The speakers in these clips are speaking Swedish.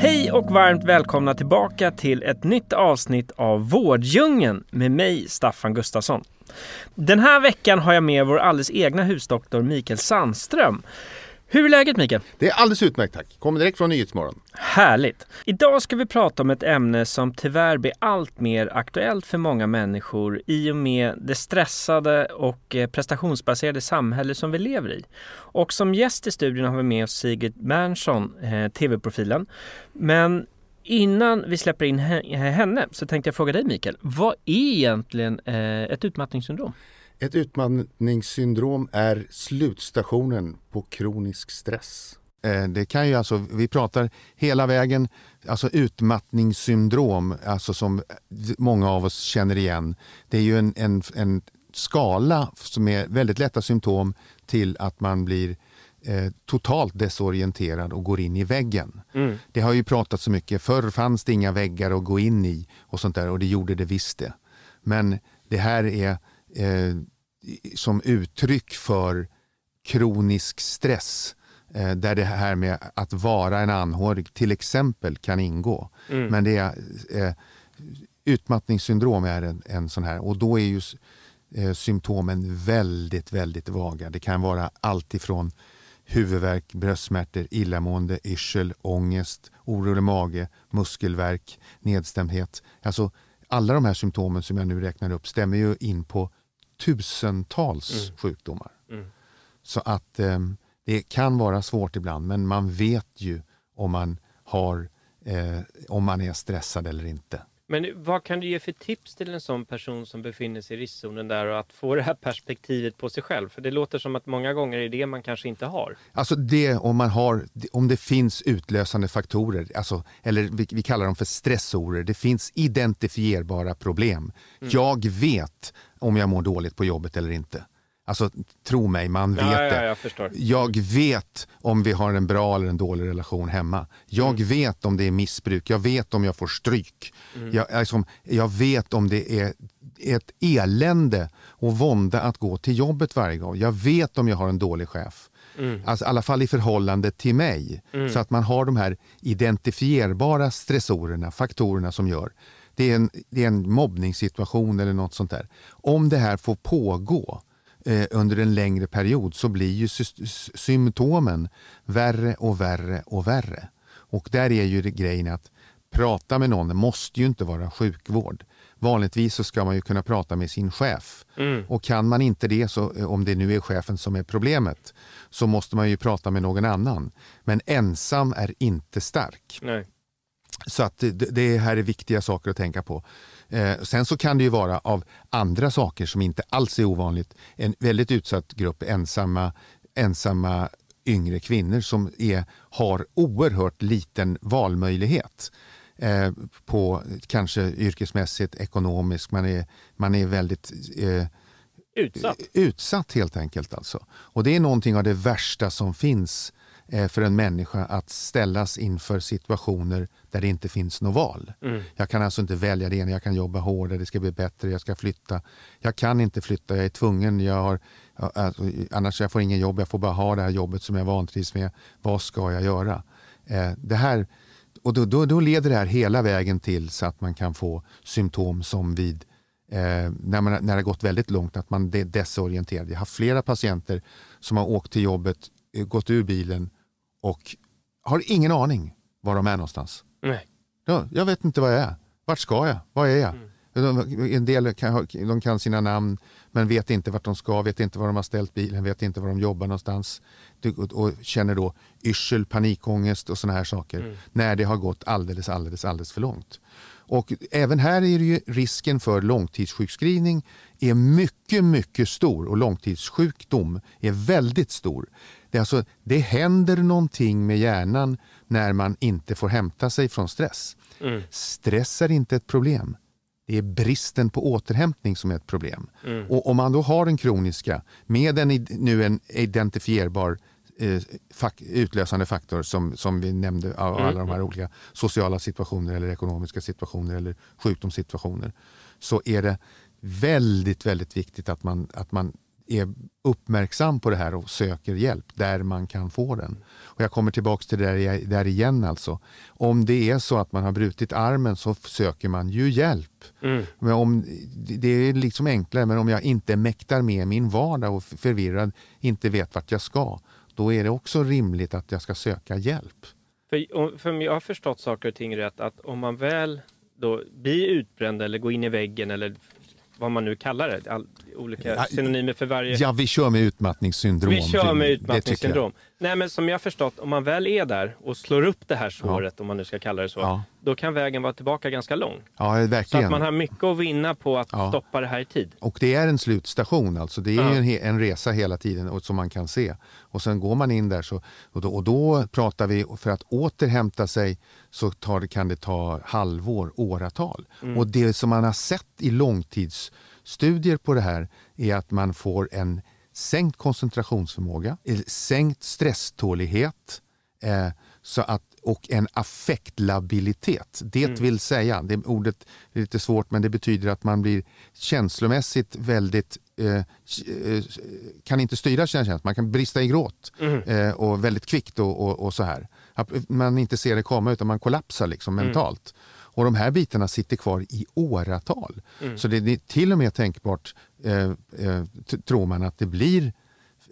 Hej och varmt välkomna tillbaka till ett nytt avsnitt av Vårddjungeln med mig, Staffan Gustafsson. Den här veckan har jag med vår alldeles egna husdoktor Mikael Sandström. Hur är läget Mikael? Det är alldeles utmärkt tack. Kommer direkt från Nyhetsmorgon. Härligt! Idag ska vi prata om ett ämne som tyvärr blir allt mer aktuellt för många människor i och med det stressade och eh, prestationsbaserade samhälle som vi lever i. Och som gäst i studion har vi med oss Sigrid Bernson, eh, tv-profilen. Men innan vi släpper in henne så tänkte jag fråga dig Mikael, vad är egentligen eh, ett utmattningssyndrom? Ett utmattningssyndrom är slutstationen på kronisk stress. Eh, det kan ju alltså, vi pratar hela vägen, alltså utmattningssyndrom, alltså som många av oss känner igen. Det är ju en, en, en skala som är väldigt lätta symptom till att man blir eh, totalt desorienterad och går in i väggen. Mm. Det har ju pratats så mycket, förr fanns det inga väggar att gå in i och sånt där och det gjorde det visst det. Men det här är eh, som uttryck för kronisk stress eh, där det här med att vara en anhörig till exempel kan ingå. Mm. Men det är, eh, utmattningssyndrom är en, en sån här och då är ju eh, symptomen väldigt, väldigt vaga. Det kan vara allt ifrån huvudvärk, bröstsmärtor, illamående, yrsel, ångest, orolig mage, muskelvärk, nedstämdhet. Alltså, alla de här symptomen som jag nu räknar upp stämmer ju in på tusentals mm. sjukdomar. Mm. Så att eh, det kan vara svårt ibland men man vet ju om man, har, eh, om man är stressad eller inte. Men vad kan du ge för tips till en sån person som befinner sig i riskzonen där och att få det här perspektivet på sig själv? För det låter som att många gånger är det man kanske inte har. Alltså det om man har, om det finns utlösande faktorer, alltså, eller vi, vi kallar dem för stressorer. Det finns identifierbara problem. Mm. Jag vet om jag mår dåligt på jobbet eller inte. Alltså tro mig, man vet ja, det. Ja, jag, jag, vet om vi har en bra eller en dålig relation hemma. Jag mm. vet om det är missbruk, jag vet om jag får stryk. Mm. Jag, alltså, jag vet om det är ett elände och vånda att gå till jobbet varje gång. Jag vet om jag har en dålig chef. Mm. Alltså, I alla fall i förhållande till mig. Mm. Så att man har de här identifierbara stressorerna, faktorerna som gör det är en, det är en mobbningssituation eller något sånt där. Om det här får pågå eh, under en längre period så blir ju sy symptomen värre och värre och värre. Och där är ju det grejen att prata med någon måste ju inte vara sjukvård. Vanligtvis så ska man ju kunna prata med sin chef. Mm. Och kan man inte det, så, eh, om det nu är chefen som är problemet, så måste man ju prata med någon annan. Men ensam är inte stark. Nej. Så att det, det här är viktiga saker att tänka på. Eh, sen så kan det ju vara av andra saker som inte alls är ovanligt. En väldigt utsatt grupp ensamma, ensamma yngre kvinnor som är, har oerhört liten valmöjlighet. Eh, på kanske yrkesmässigt, ekonomiskt. Man är, man är väldigt eh, utsatt. utsatt helt enkelt. Alltså. Och det är någonting av det värsta som finns för en människa att ställas inför situationer där det inte finns något val. Mm. Jag kan alltså inte välja det ena, jag kan jobba hårdare, det ska bli bättre, jag ska flytta. Jag kan inte flytta, jag är tvungen, jag har, alltså, annars jag får ingen jobb, jag får bara ha det här jobbet som jag vantrivs med. Vad ska jag göra? Eh, det här, och då, då, då, leder det här hela vägen till så att man kan få symptom som vid eh, när, man, när det har gått väldigt långt, att man är desorienterad. Jag har flera patienter som har åkt till jobbet, eh, gått ur bilen och har ingen aning var de är någonstans. Nej. Ja, jag vet inte var jag är. Vart ska jag? Var är jag? Mm. En del kan, de kan sina namn men vet inte vart de ska, vet inte var de har ställt bilen, vet inte var de jobbar någonstans. Och känner då yrsel, panikångest och sådana här saker. Mm. När det har gått alldeles, alldeles, alldeles för långt. Och även här är det ju risken för långtidssjukskrivning är mycket, mycket stor och långtidssjukdom är väldigt stor. Det, alltså, det händer någonting med hjärnan när man inte får hämta sig från stress. Mm. Stress är inte ett problem. Det är bristen på återhämtning som är ett problem. Mm. Och om man då har den kroniska med en, nu en identifierbar eh, fak utlösande faktor som, som vi nämnde av mm. alla de här olika sociala situationer eller ekonomiska situationer eller sjukdomssituationer så är det väldigt, väldigt viktigt att man, att man är uppmärksam på det här och söker hjälp där man kan få den. Och jag kommer tillbaka till det där, där igen. alltså. Om det är så att man har brutit armen så söker man ju hjälp. Mm. Men om, det är liksom enklare, men om jag inte mäktar med min vardag och förvirrad, inte vet vart jag ska, då är det också rimligt att jag ska söka hjälp. För, för jag har förstått saker och ting rätt, att om man väl då blir utbränd eller går in i väggen eller vad man nu kallar det, all, olika synonymer för varje... Ja, vi kör med utmattningssyndrom. Vi kör med utmattningssyndrom. Nej, men som jag har förstått, om man väl är där och slår upp det här såret, ja. om man nu ska kalla det så, ja. Då kan vägen vara tillbaka ganska lång. Ja, verkligen. Så att man har mycket att vinna på att ja. stoppa det här i tid. Och det är en slutstation, alltså. Det är ja. en, en, resa hela tiden och, som man kan se. Och sen går man in där så, och, då, och då pratar vi, för att återhämta sig så tar, kan det ta halvår, åratal. Mm. Och det som man har sett i långtidsstudier på det här är att man får en sänkt koncentrationsförmåga, sänkt stresstålighet eh, så att, och en affektlabilitet. Det mm. vill säga, det ordet är lite svårt men det betyder att man blir känslomässigt väldigt eh, eh kan inte styra sina känslor. Man kan brista i gråt mm. eh, och väldigt kvickt och, och, och, så här. Man inte ser det komma utan man kollapsar liksom mm. mentalt. Och de här bitarna sitter kvar i åratal. Mm. Så det är till och med tänkbart, eh, eh, tror man, att det blir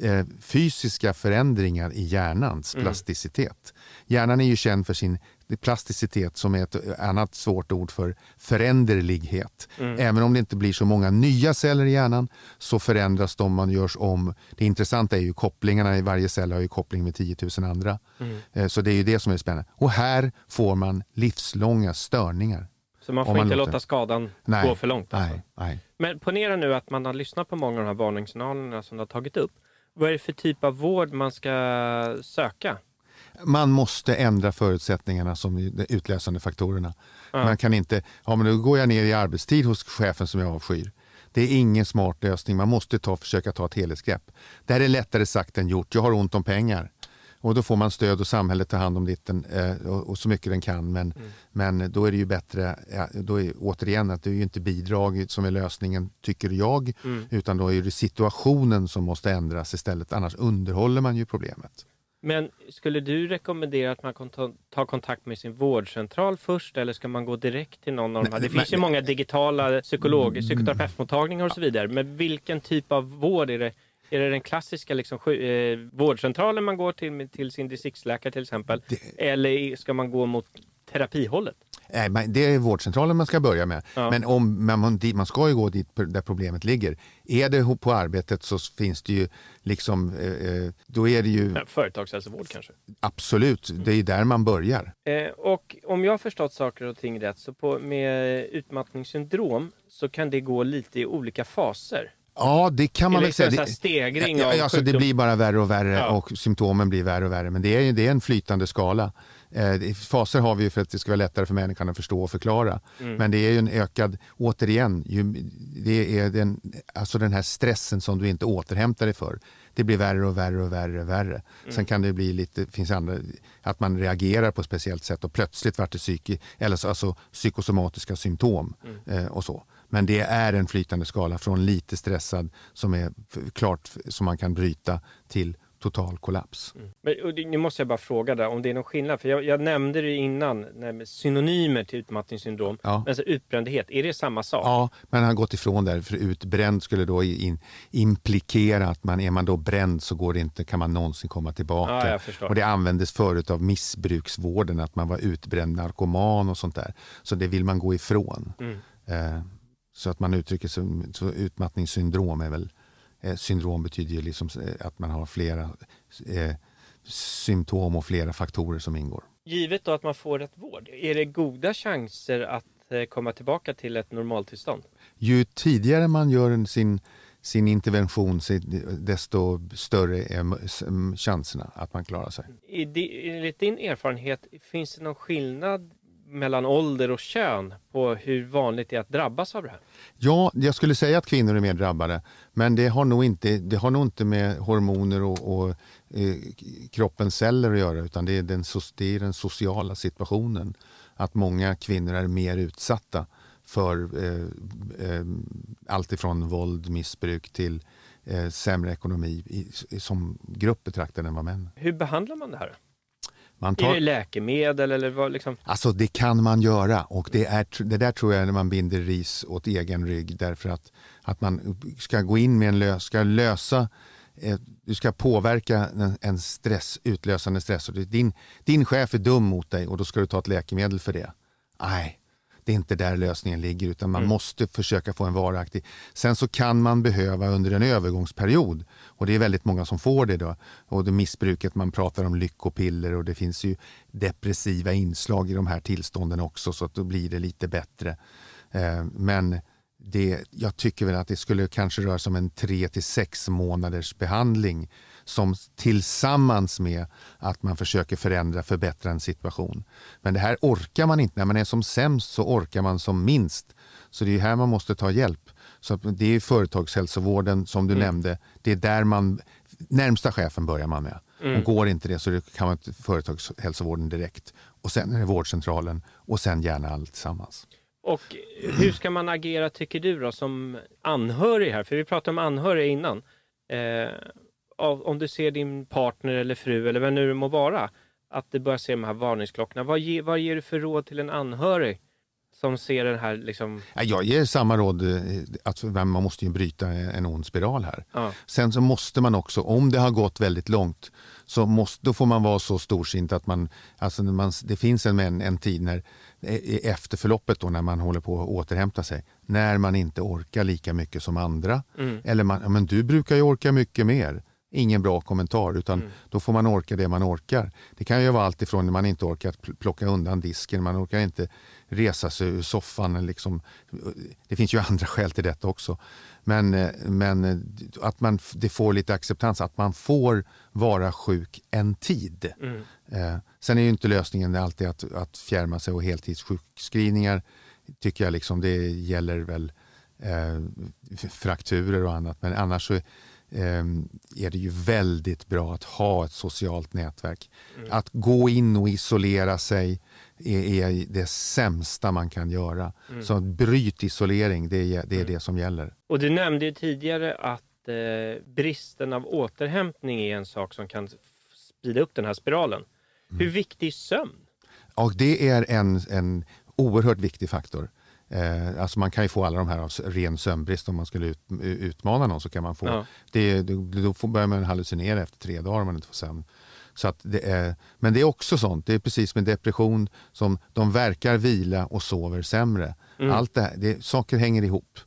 eh, fysiska förändringar i hjärnans mm. plasticitet. Hjärnan är ju känd för sin plasticitet som är ett annat svårt ord för föränderlighet. Mm. Även om det inte blir så många nya celler i hjärnan så förändras de, man görs om. Det intressanta är ju kopplingarna, i varje cell har ju koppling med 10 000 andra. Mm. Eh, så det är ju det som är spännande. Och här får man livslånga störningar. Så man får man inte låter... låta skadan nej, gå för långt? Alltså. Nej, nej. Men ponera nu att man har lyssnat på många av de här varningssignalerna som du har tagit upp. Vad är det för typ av vård man ska söka? Man måste ändra förutsättningarna som de utlösande faktorerna. Ja. Man kan inte, ja men nu går jag ner i arbetstid hos chefen som jag avskyr. Det är ingen smart lösning. Man måste ta, försöka ta ett helhetsgrepp. Det här är lättare sagt än gjort. Jag har ont om pengar. Och då får man stöd och samhället tar hand om ditten eh, och, och, så mycket den kan. Men, mm. men då är det ju bättre, ja, då är, återigen att det är ju inte bidrag som är lösningen tycker jag. Mm. Utan då är det situationen som måste ändras istället. Annars underhåller man ju problemet. Men skulle du rekommendera att man kan ta, ta, kontakt med sin vårdcentral först eller ska man gå direkt till någon av de här? Det finns ju många digitala psykolog, mm. psykoterapeutmottagningar och så vidare. Men vilken typ av vård är det? Är det den klassiska liksom, eh, vårdcentralen man går till, till sin distriktsläkare till exempel? Det... Eller ska man gå mot terapihållet? Nej, det är vårdcentralen man ska börja med. Ja. Men om, man, man ska ju gå dit där problemet ligger. Är det på arbetet så finns det ju liksom, eh, eh då är det ju... företagshälsovård kanske? Absolut, det är där man börjar. Eh, och om jag har förstått saker och ting rätt så på, med utmattningssyndrom så kan det gå lite i olika faser. Ja, det kan man väl säga. Det, stegring ja, alltså, det blir bara värre och värre ja. och symptomen blir värre och värre. Men det är, det är en flytande skala. Eh, faser har vi för att det ska vara lättare för människan att förstå och förklara. Mm. Men det är ju en ökad, återigen, ju, det är den, alltså den här stressen som du inte återhämtar dig för. Det blir värre och värre och värre. Och värre. Mm. Sen kan det bli lite, finns andra, att man reagerar på ett speciellt sätt och plötsligt vart det psyki, eller så, alltså, psykosomatiska symptom mm. eh, och så. Men det är en flytande skala från lite stressad som är klart som man kan bryta till total kollaps. Mm. Men, nu måste jag bara fråga där, om det är någon skillnad. För jag, jag nämnde det innan, synonymer till utmattningssyndrom. Ja. Men alltså, utbrändhet, är det samma sak? Ja, men han har gått ifrån där. För utbränd skulle då in, implikera att man är man då bränd så går det inte, kan man någonsin komma tillbaka. Ja, och Det användes förut av missbruksvården, att man var utbränd narkoman och sånt där. Så det vill man gå ifrån. Mm. Eh, så att man uttrycker sig, så utmattningssyndrom är väl syndrom betyder ju liksom eh, att man har flera eh, symptom och flera faktorer som ingår. Givet då att man får rätt vård, är det goda chanser att eh, komma tillbaka till ett normaltillstånd? Ju tidigare man gör sin, sin intervention desto större är chanserna att man klarar sig. Enligt din erfarenhet, finns det någon skillnad mellan ålder och kön på hur vanligt det är att drabbas av det här? Ja, jag skulle säga att kvinnor är mer drabbade. Men det har nog inte, det har nog inte med hormoner och, och eh, kroppens celler att göra utan det är, den, det är den sociala situationen. Att många kvinnor är mer utsatta för eh, eh, allt ifrån våld, missbruk till eh, sämre ekonomi i, som grupp betraktad än vad män. Hur behandlar man det här? Man tar... Är det läkemedel eller vad liksom? Alltså det kan man göra och det, är, det där tror jag när man binder ris åt egen rygg därför att, att man ska gå in med en lös, ska lösa eh, du ska påverka en stress, utlösande stress. Din, din chef är dum mot dig och då ska du ta ett läkemedel för det. Nej, det är inte där lösningen ligger utan man mm. måste försöka få en varaktig. Sen så kan man behöva under en övergångsperiod och det är väldigt många som får det då. Och det missbruket, man pratar om lyckopiller och det finns ju depressiva inslag i de här tillstånden också så att då blir det lite bättre. Eh, men det, jag tycker väl att det skulle kanske röra sig om en tre till sex månaders behandling som tillsammans med att man försöker förändra, förbättra en situation. Men det här orkar man inte. När man är som sämst så orkar man som minst. Så det är här man måste ta hjälp. Så det är företagshälsovården som du mm. nämnde. Det är där man, närmsta chefen börjar man med. Mm. Och går inte det så kan man företagshälsovården direkt. Och sen är det vårdcentralen och sen gärna allt tillsammans. Och hur ska man agera tycker du då som anhörig här? För vi pratade om anhöriga innan. Eh, om du ser din partner eller fru eller vem nu det må vara, att det börjar se de här varningsklockorna. Vad, ge, vad ger du för råd till en anhörig som ser den här liksom... Jag ger samma råd, eh, att man måste ju bryta en ond spiral här. Ja. Sen så måste man också, om det har gått väldigt långt, så måste, då får man vara så storsint att man, alltså man, det finns en, en, en tid när, efter förloppet då, när man håller på att återhämta sig, när man inte orkar lika mycket som andra. Mm. Eller man, men du brukar ju orka mycket mer ingen bra kommentar utan mm. då får man orka det man orkar. Det kan ju vara allt ifrån när man inte orkar plocka undan disken, man orkar inte resa sig ur soffan. Liksom. Det finns ju andra skäl till detta också. Men, eh, men eh, att man, det får lite acceptans, att man får vara sjuk en tid. Mm. Eh, sen är ju inte lösningen alltid att, att fjärma sig och heltidssjukskrivningar tycker jag liksom, det gäller väl eh, frakturer och annat. Men annars så Ehm, är det ju väldigt bra att ha ett socialt nätverk. Mm. Att gå in och isolera sig är, är det sämsta man kan göra. Mm. Så bryt isolering, det är, det är mm. det som gäller. Och du nämnde ju tidigare att eh, bristen av återhämtning är en sak som kan sprida upp den här spiralen. Hur mm. viktig är sömn? Och det är en, en oerhört viktig faktor. Eh, alltså man kan ju få alla de här av ren sömnbrist om man skulle ut, utmana någon. så kan man få, ja. det, Då börjar man hallucinera efter tre dagar om man inte får sömn. Så att det är, men det är också sånt, det är precis med depression, som de verkar vila och sover sämre. Mm. Allt det, här, det saker hänger ihop.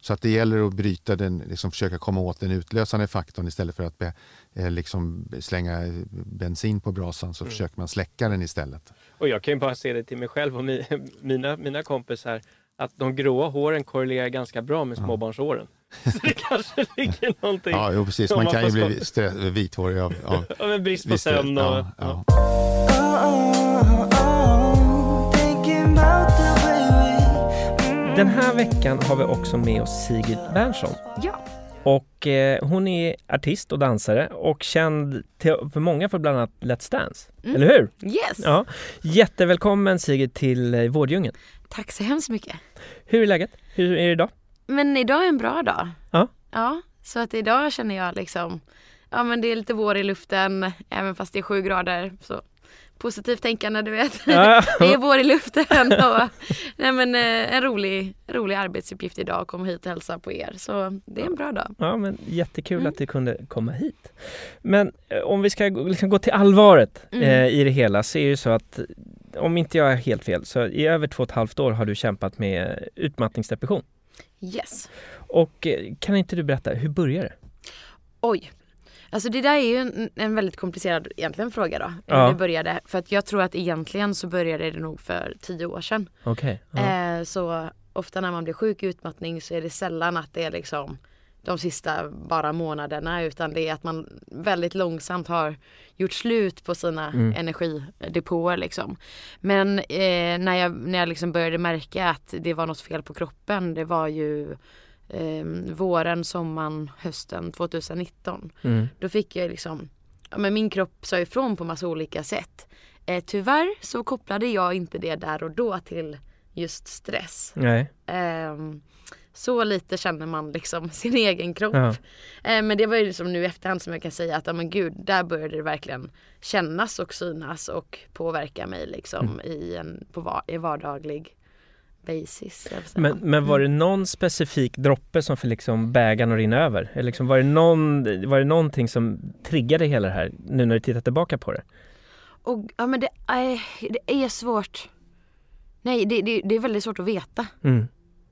Så att det gäller att bryta den, liksom försöka komma åt den utlösande faktorn istället för att be, eh, liksom slänga bensin på brasan så mm. försöker man släcka den istället. Och jag kan ju bara se det till mig själv och mina, mina kompisar att de gråa håren korrelerar ganska bra med småbarnsåren. Så det kanske ligger någonting. Ja, jo, precis. Man kan ju bli vithårig av, av, av en brist på sömn. Och, ja, ja. Den här veckan har vi också med oss Sigrid Bernson. Ja. Och eh, hon är artist och dansare och känd till, för många för bland annat Let's Dance. Mm. Eller hur? Yes! Ja. Jättevälkommen Sigrid till eh, Vårdjungeln. Tack så hemskt mycket. Hur är läget? Hur är det idag? Men idag är en bra dag. Ja. Ja, så att idag känner jag liksom, ja men det är lite vår i luften, även fast det är sju grader. Så positivt tänkande du vet. Ja. det är vår i luften och nej, men, eh, en rolig, rolig arbetsuppgift idag att komma hit och hälsa på er. Så det är en bra dag. Ja men jättekul mm. att du kunde komma hit. Men eh, om vi ska liksom gå till allvaret mm. eh, i det hela så är det så att om inte jag är helt fel, så i över två och ett halvt år har du kämpat med utmattningsdepression. Yes. Och eh, kan inte du berätta, hur började det? Oj. Alltså det där är ju en, en väldigt komplicerad egentligen fråga då. Ja. Det började. För att jag tror att egentligen så började det nog för tio år sedan. Okay. Eh, så ofta när man blir sjuk i utmattning så är det sällan att det är liksom de sista bara månaderna utan det är att man väldigt långsamt har gjort slut på sina mm. energidepåer liksom. Men eh, när jag, när jag liksom började märka att det var något fel på kroppen det var ju eh, våren, sommaren, hösten 2019. Mm. Då fick jag liksom, ja, men min kropp sa ifrån på massa olika sätt. Eh, tyvärr så kopplade jag inte det där och då till just stress. Nej. Eh, så lite känner man liksom sin egen kropp. Ja. Eh, men det var ju liksom nu i efterhand som jag kan säga att, ja men gud, där började det verkligen kännas och synas och påverka mig liksom mm. i en på var, i vardaglig basis. Men, men var det mm. någon specifik droppe som fick liksom bägaren att rinna över? Eller liksom var, det någon, var det någonting som triggade hela det här nu när du tittar tillbaka på det? Och, ja men det är, det är svårt. Nej det, det, det är väldigt svårt att veta. Mm.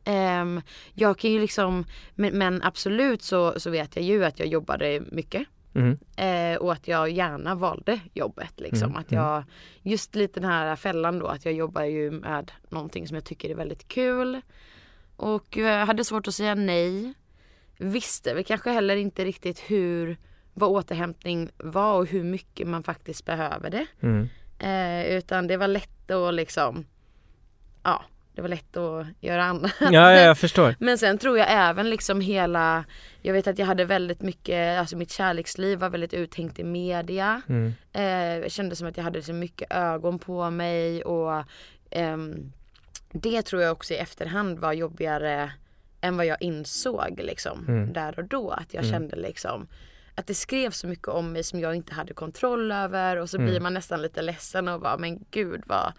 Um, jag kan ju liksom, men, men, absolut så, så vet jag ju att jag jobbade mycket. Mm. Eh, och att jag gärna valde jobbet. Liksom. Mm. Att mm. jag, just lite den här fällan då att jag jobbar ju med någonting som jag tycker är väldigt kul. Och jag hade svårt att säga nej. Visste väl kanske heller inte riktigt hur vad återhämtning var och hur mycket man faktiskt behöver det. Mm. Eh, utan det var lätt att liksom ja, det var lätt att göra annat. Ja, ja, jag förstår. Men sen tror jag även liksom hela, jag vet att jag hade väldigt mycket, alltså mitt kärleksliv var väldigt uthängt i media. Mm. Eh, det kändes som att jag hade så mycket ögon på mig och eh, det tror jag också i efterhand var jobbigare än vad jag insåg liksom mm. där och då. Att jag mm. kände liksom att det skrevs så mycket om mig som jag inte hade kontroll över och så mm. blir man nästan lite ledsen och bara men gud vad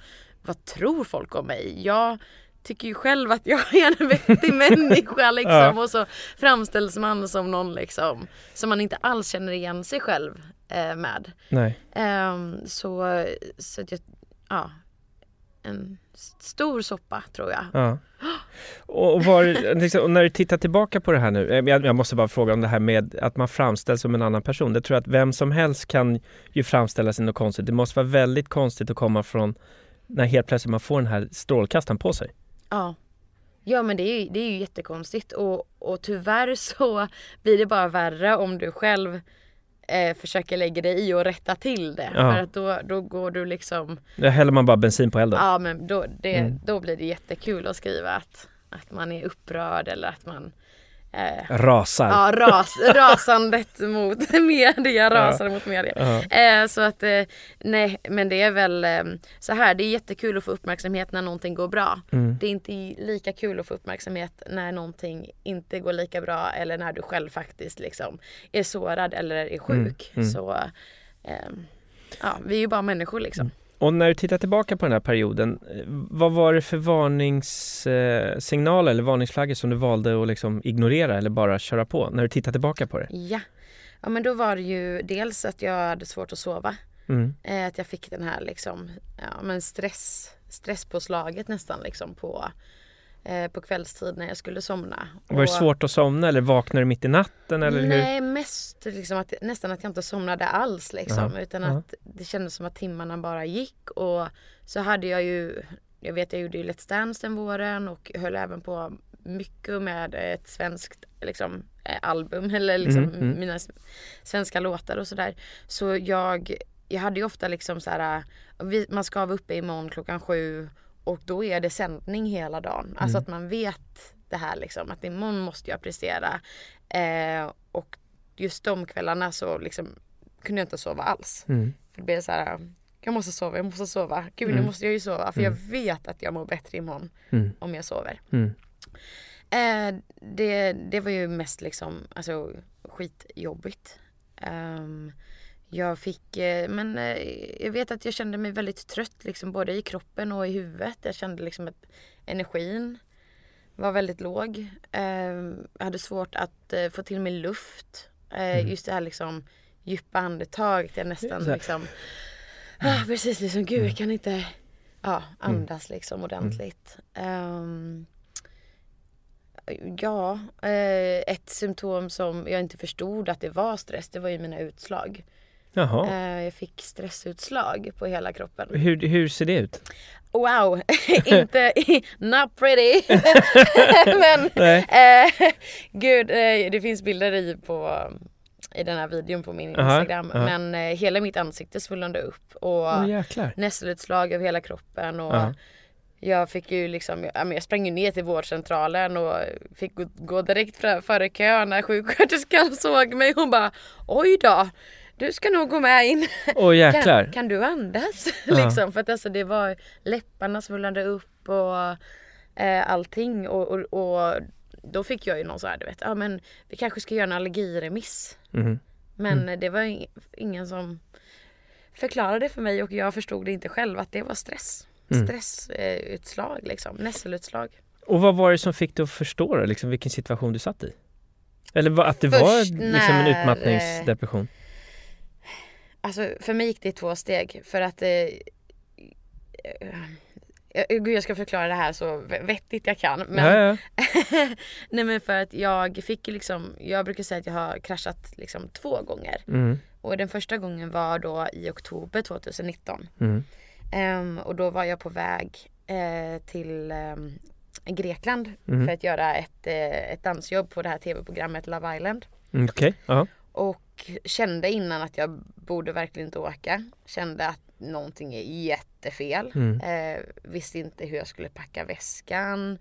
vad tror folk om mig? Jag tycker ju själv att jag är en vettig människa liksom ja. och så framställs man som någon liksom som man inte alls känner igen sig själv eh, med. Nej. Um, så så att jag, ja, en stor soppa tror jag. Ja. Och, var, liksom, och när du tittar tillbaka på det här nu, jag, jag, måste bara fråga om det här med att man framställs som en annan person. Det tror jag att vem som helst kan ju framställa sig något konstigt. Det måste vara väldigt konstigt att komma från när helt plötsligt man får den här strålkastaren på sig. Ja. Ja men det är ju, det är ju jättekonstigt och, och tyvärr så blir det bara värre om du själv eh, försöker lägga dig i och rätta till det. Ja. För att då, då går du liksom Då häller man bara bensin på elden. Ja men då, det, mm. då blir det jättekul att skriva att, att man är upprörd eller att man Eh, Rasar. Ja, ras, rasandet mot media, rasar ja. mot media. Eh, så att eh, nej, men det är väl eh, så här, det är jättekul att få uppmärksamhet när någonting går bra. Mm. Det är inte lika kul att få uppmärksamhet när någonting inte går lika bra eller när du själv faktiskt liksom är sårad eller är sjuk. Mm. Mm. Så eh, ja, vi är ju bara människor liksom. Och när du tittar tillbaka på den här perioden, vad var det för varningssignaler eller varningsflaggor som du valde att liksom ignorera eller bara köra på när du tittar tillbaka på det? Ja, ja men då var det ju dels att jag hade svårt att sova. Mm. Eh, att jag fick den här liksom, ja men stress, stresspåslaget nästan liksom på eh, på kvällstid när jag skulle somna. Var det svårt att somna eller vaknade du mitt i natten? Eller nej, hur? mest liksom att, nästan att jag inte somnade alls liksom. Ja. Utan att det kändes som att timmarna bara gick och så hade jag ju jag vet jag gjorde ju Let's Dance den våren och höll även på mycket med ett svenskt liksom, eh, album eller liksom mm, mm. mina svenska låtar och sådär. Så jag, jag hade ju ofta liksom så här, man ska vara uppe imorgon klockan sju och då är det sändning hela dagen. Alltså mm. Att man vet det här liksom att imorgon måste jag prestera. Eh, och just de kvällarna så liksom kunde jag inte sova alls. Mm. För det blev så här, jag måste sova, jag måste sova. Gud mm. nu måste jag ju sova för jag mm. vet att jag mår bättre imorgon mm. om jag sover. Mm. Eh, det, det var ju mest liksom alltså, skitjobbigt. Um, jag fick, eh, men eh, jag vet att jag kände mig väldigt trött liksom både i kroppen och i huvudet. Jag kände liksom att energin var väldigt låg. Ehm, jag hade svårt att eh, få till mig luft. Mm. Just det här liksom djupa andetaget. Jag nästan liksom, ah, precis liksom gud jag kan inte ja, mm. andas liksom ordentligt. Um, Ja, ett symptom som jag inte förstod att det var stress, det var ju mina utslag. Jaha. Eh, jag fick stressutslag på hela kroppen. Hur, hur ser det ut? Wow, inte not pretty. Men eh, gud, eh, det finns bilder i på i den här videon på min Instagram. Aha, aha. Men eh, hela mitt ansikte svullnade upp och oh, nässelutslag över hela kroppen. Och aha. Jag fick ju liksom, jag, jag sprang ju ner till vårdcentralen och fick gå, gå direkt före kön när sjuksköterskan såg mig. Hon bara oj då du ska nog gå med in. Åh jäklar. Kan, kan du andas? liksom, för att alltså det var läpparna svullnade upp och eh, allting och, och, och, då fick jag ju någon så här, du vet, ja men vi kanske ska göra en allergiremiss. Mm. Men mm. det var ingen som förklarade för mig och jag förstod det inte själv att det var stress. Mm. Stressutslag liksom, nässelutslag. Och vad var det som fick dig att förstå det, liksom, vilken situation du satt i? Eller att det Först var liksom en utmattningsdepression? Alltså för mig gick det i två steg för att eh, Gud, jag ska förklara det här så vettigt jag kan. Men, ja, ja. nej men för att jag fick liksom, jag brukar säga att jag har kraschat liksom två gånger. Mm. Och den första gången var då i oktober 2019. Mm. Um, och då var jag på väg uh, till um, Grekland mm. för att göra ett, uh, ett dansjobb på det här tv-programmet Love Island. Mm, okay. uh Och kände innan att jag borde verkligen inte åka. Kände att någonting är jättefel. Mm. Eh, visste inte hur jag skulle packa väskan.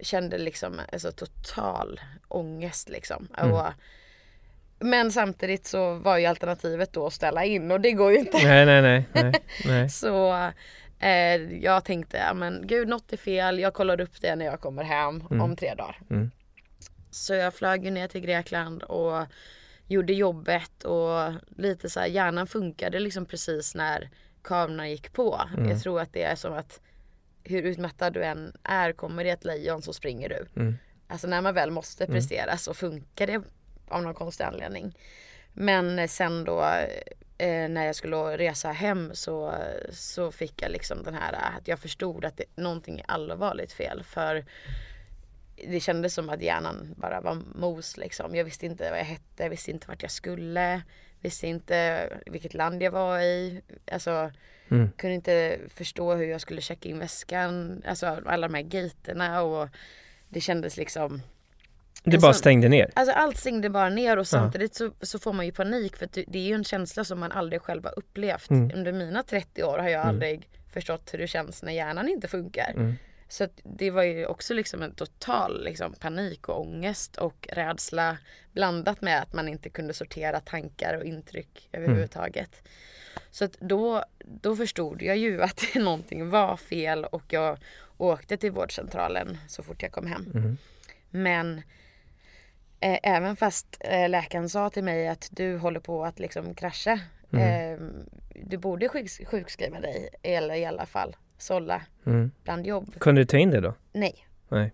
Kände liksom alltså, total ångest liksom. Mm. Och, men samtidigt så var ju alternativet då att ställa in och det går ju inte. Nej, nej, nej. nej, nej. så eh, jag tänkte, men gud något är fel. Jag kollar upp det när jag kommer hem mm. om tre dagar. Mm. Så jag flög ner till Grekland och gjorde jobbet och lite så här, hjärnan funkade liksom precis när kamerorna gick på. Mm. Jag tror att det är som att hur utmattad du än är, kommer det ett lejon så springer du. Mm. Alltså när man väl måste mm. prestera så funkar det av någon konstig anledning. Men sen då eh, när jag skulle resa hem så, så fick jag liksom den här att jag förstod att det, någonting är allvarligt fel. För det kändes som att hjärnan bara var mos liksom. Jag visste inte vad jag hette, jag visste inte vart jag skulle. Visste inte vilket land jag var i. Alltså mm. kunde inte förstå hur jag skulle checka in väskan. Alltså alla de här gaterna och det kändes liksom det bara stängde ner? Alltså allt stängde bara ner och samtidigt så, så får man ju panik för det är ju en känsla som man aldrig själv har upplevt. Mm. Under mina 30 år har jag mm. aldrig förstått hur det känns när hjärnan inte funkar. Så det var ju också liksom en total liksom, panik och ångest och rädsla blandat med att man inte kunde sortera tankar och intryck överhuvudtaget. Mm. Så att då, då förstod jag ju att någonting var fel och jag åkte till vårdcentralen så fort jag kom hem. Mm. Men eh, även fast eh, läkaren sa till mig att du håller på att liksom krascha. Mm. Eh, du borde sjuk sjukskriva dig eller i alla fall sålla mm. bland jobb. Kunde du ta in det då? Nej. Nej.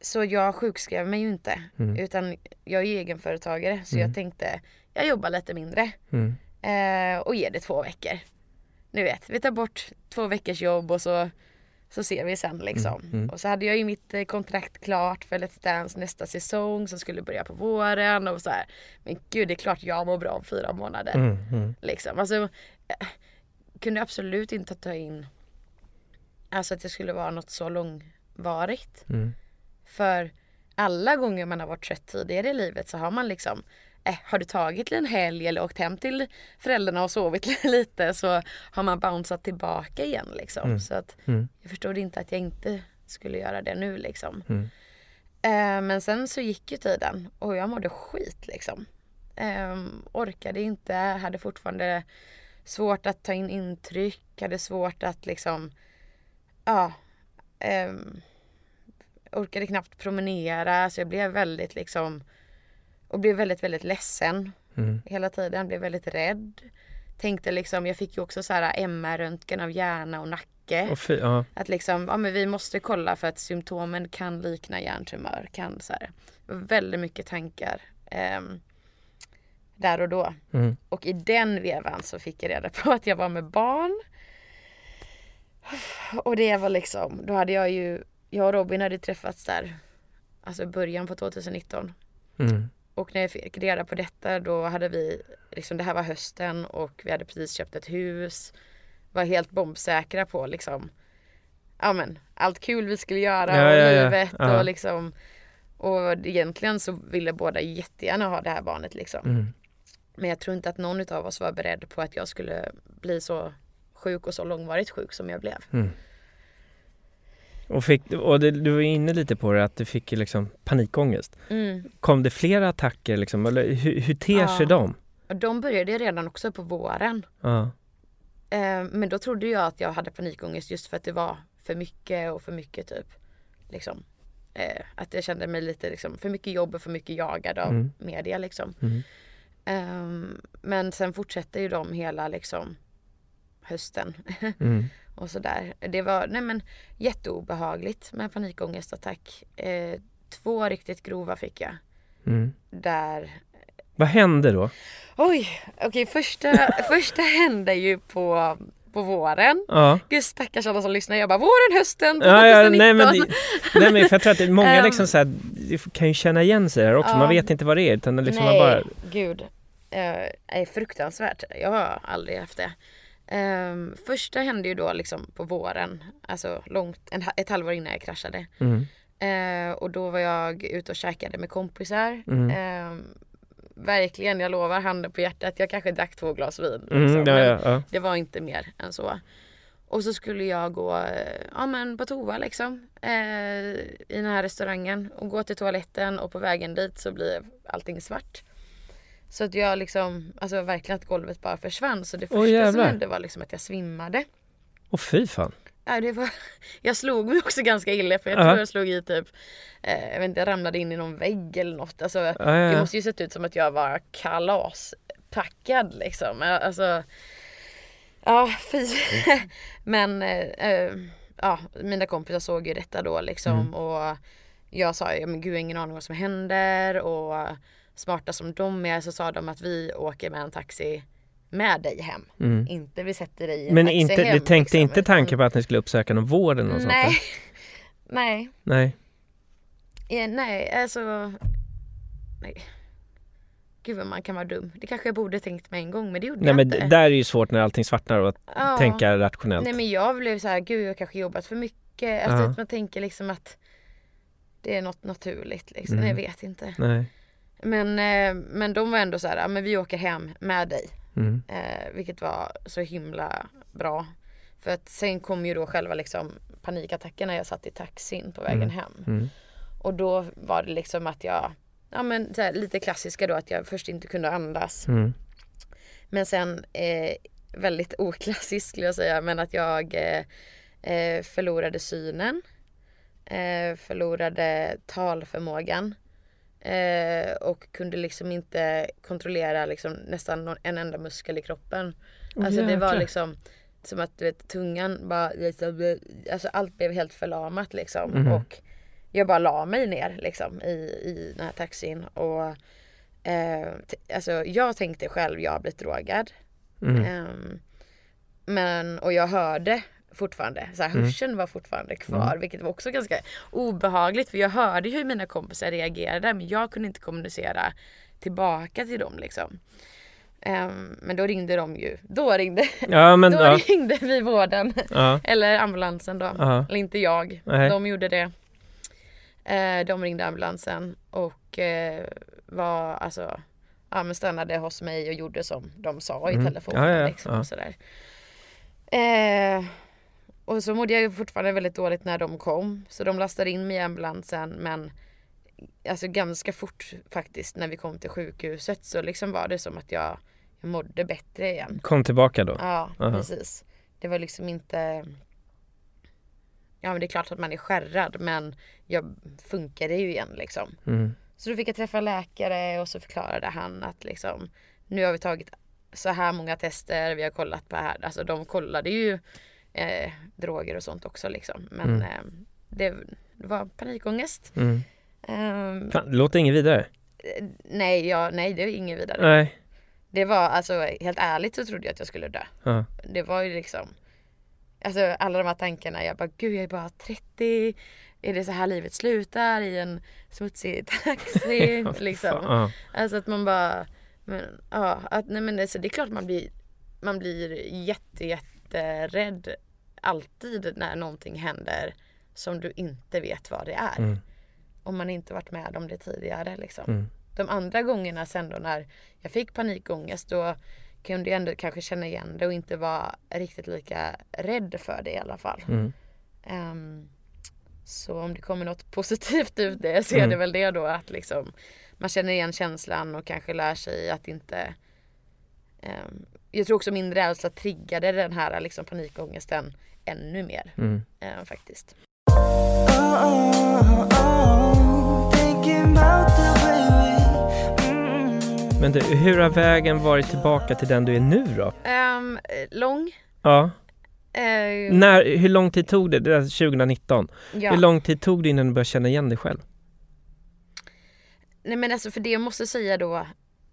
Så jag sjukskrev mig ju inte. Mm. Utan jag är egenföretagare så mm. jag tänkte jag jobbar lite mindre. Mm. Eh, och ger det två veckor. Ni vet, vi tar bort två veckors jobb och så, så ser vi sen liksom. Mm. mm. Och så hade jag ju mitt eh, kontrakt klart för Let's Dance nästa säsong som skulle börja på våren och så här. Men gud det är klart jag mår bra om fyra månader. Liksom. Alltså, eh, kunde absolut inte ta in Alltså att det skulle vara något så långvarigt. Mm. För alla gånger man har varit trött tidigare i livet så har man liksom eh, har du tagit en helg eller åkt hem till föräldrarna och sovit lite så har man bounceat tillbaka igen liksom. Mm. Så att mm. jag förstod inte att jag inte skulle göra det nu liksom. Mm. Eh, men sen så gick ju tiden och jag mådde skit liksom. Eh, orkade inte, hade fortfarande svårt att ta in intryck, hade svårt att liksom ja, eh, orkade knappt promenera så jag blev väldigt liksom och blev väldigt väldigt ledsen mm. hela tiden, blev väldigt rädd. Tänkte liksom, jag fick ju också så här MR-röntgen av hjärna och nacke. Oh, fy, uh. Att liksom, ja men vi måste kolla för att symptomen kan likna hjärntumör, cancer. Väldigt mycket tankar. Eh, där och då. Mm. Och i den vevan så fick jag reda på att jag var med barn. Och det var liksom, då hade jag ju, jag och Robin hade träffats där alltså början på 2019. Mm. Och när jag fick reda på detta då hade vi, liksom det här var hösten och vi hade precis köpt ett hus. Var helt bombsäkra på liksom, ja men allt kul vi skulle göra ja, och ja, livet ja. och liksom. Och egentligen så ville båda jättegärna ha det här barnet liksom. Mm. Men jag tror inte att någon av oss var beredd på att jag skulle bli så sjuk och så långvarigt sjuk som jag blev. Mm. Och, fick, och det, du var inne lite på det att du fick liksom panikångest. Mm. Kom det flera attacker liksom? Eller hur, hur ter ja. sig de? De började redan också på våren. Ja. Eh, men då trodde jag att jag hade panikångest just för att det var för mycket och för mycket typ. Liksom. Eh, att jag kände mig lite liksom, för mycket jobb och för mycket jagad av mm. media liksom. Mm. Um, men sen fortsätter ju de hela liksom hösten. Mm. och sådär. Det var nej men, jätteobehagligt med panikångestattack. Eh, två riktigt grova fick jag. Mm. Där... Vad hände då? Oj, okej okay, första, första hände ju på på våren. Ja. Gud stackars alla som lyssnar. Jag bara våren, hösten, 2019. Ja, ja, nej, men, nej men jag tror att många um, liksom så här, kan ju känna igen sig här också. Ja. Man vet inte vad det är utan liksom nej, man bara... gud. Uh, är fruktansvärt. Jag har aldrig haft det. Um, första hände ju då liksom på våren, alltså långt, en, ett halvår innan jag kraschade. Mm. Uh, och då var jag ute och käkade med kompisar. Mm. Uh, verkligen, jag lovar handen på hjärtat, jag kanske drack två glas vin. Mm, liksom, ja, ja, ja. Det var inte mer än så. Och så skulle jag gå ja, men på toa liksom. Eh, I den här restaurangen och gå till toaletten och på vägen dit så blir allting svart. Så att jag liksom, alltså verkligen att golvet bara försvann. Så det första oh, som hände var liksom att jag svimmade. Åh fy fan. Ja, det var, jag slog mig också ganska illa för jag uh -huh. tror jag slog i typ, eh, jag vet inte, jag ramlade in i någon vägg eller något. Alltså, uh -huh. Det måste ju sett ut som att jag var kalaspackad liksom. Alltså, ja fy. Men eh, eh, ja, mina kompisar såg ju detta då liksom mm. och jag sa, ja men gud jag har ingen aning vad som händer och smarta som de är så sa de att vi åker med en taxi med dig hem. Mm. Inte vi sätter dig i en Men taxi inte, hem. du tänkte liksom, inte tanken på att ni skulle uppsöka någon vård eller något nej. sånt? nej. Nej. Ja, nej, alltså. Nej. Gud vad man kan vara dum. Det kanske jag borde tänkt med en gång men det gjorde nej, jag men inte. Där är ju svårt när allting svartnar och att ja. tänka rationellt. Nej men jag blev så här, gud jag kanske jobbat för mycket. Alltså, uh man tänker liksom att det är något naturligt liksom. Mm. Jag vet inte. Nej. Men, eh, men de var ändå så här, men vi åker hem med dig. Mm. Eh, vilket var så himla bra. För att sen kom ju då själva liksom panikattacken när jag satt i taxin på vägen mm. hem. Mm. Och då var det liksom att jag, ja men här, lite klassiska då att jag först inte kunde andas. Mm. Men sen, eh, väldigt oklassiskt skulle jag säga, men att jag eh, eh förlorade synen. Eh, förlorade talförmågan. Eh, och kunde liksom inte kontrollera liksom nästan någon, en enda muskel i kroppen. Oh, alltså det var liksom som att du vet, tungan bara, alltså allt blev helt förlamat liksom. Mm. Och jag bara la mig ner liksom i, i den här taxin. Och eh, alltså jag tänkte själv, jag har blivit drogad. Mm. Eh, men, och jag hörde fortfarande. Så här, mm. hörseln var fortfarande kvar mm. vilket var också ganska obehagligt för jag hörde hur mina kompisar reagerade men jag kunde inte kommunicera tillbaka till dem liksom. Um, men då ringde de ju. Då ringde, ja, men, då ja. ringde vi vården. Ja. Eller ambulansen då. Aha. Eller inte jag. Nej. De gjorde det. Uh, de ringde ambulansen och uh, var alltså ja, men stannade hos mig och gjorde som de sa i mm. telefonen. Liksom, och sådär. Uh, och så mådde jag fortfarande väldigt dåligt när de kom. Så de lastade in mig i ambulansen men alltså ganska fort faktiskt när vi kom till sjukhuset så liksom var det som att jag, jag mådde bättre igen. Kom tillbaka då? Ja, Aha. precis. Det var liksom inte Ja men det är klart att man är skärrad men jag funkade ju igen liksom. Mm. Så då fick jag träffa läkare och så förklarade han att liksom nu har vi tagit så här många tester, vi har kollat på här, alltså de kollade ju eh, droger och sånt också liksom. Men mm. eh, det, det, var panikångest. Mm. Um, Fan, det låter inget vidare. Eh, nej, ja, nej det är inget vidare. Nej. Det var alltså helt ärligt så trodde jag att jag skulle dö. Ja. Det var ju liksom Alltså alla de här tankarna, jag bara gud jag är bara 30 är det så här livet slutar i en smutsig taxi? liksom. Alltså att man bara, men, ja, att, nej men alltså, det är klart man blir, man blir jätte, jätterädd alltid när någonting händer som du inte vet vad det är. Mm. Om man inte varit med om det tidigare liksom. Mm. De andra gångerna sen då när jag fick panikångest då kunde jag ändå kanske känna igen det och inte vara riktigt lika rädd för det i alla fall. Mm. Um, så om det kommer något positivt ut det så är det mm. väl det då att liksom man känner igen känslan och kanske lär sig att inte um, Jag tror också min rädsla triggade den här liksom panikångesten ännu mer mm. uh, faktiskt. Men du, hur har vägen varit tillbaka till den du är nu då? Um, lång. Ja. Uh, När, hur lång tid tog det? Det är 2019. Ja. Hur lång tid tog det innan du började känna igen dig själv? Nej men alltså för det jag måste säga då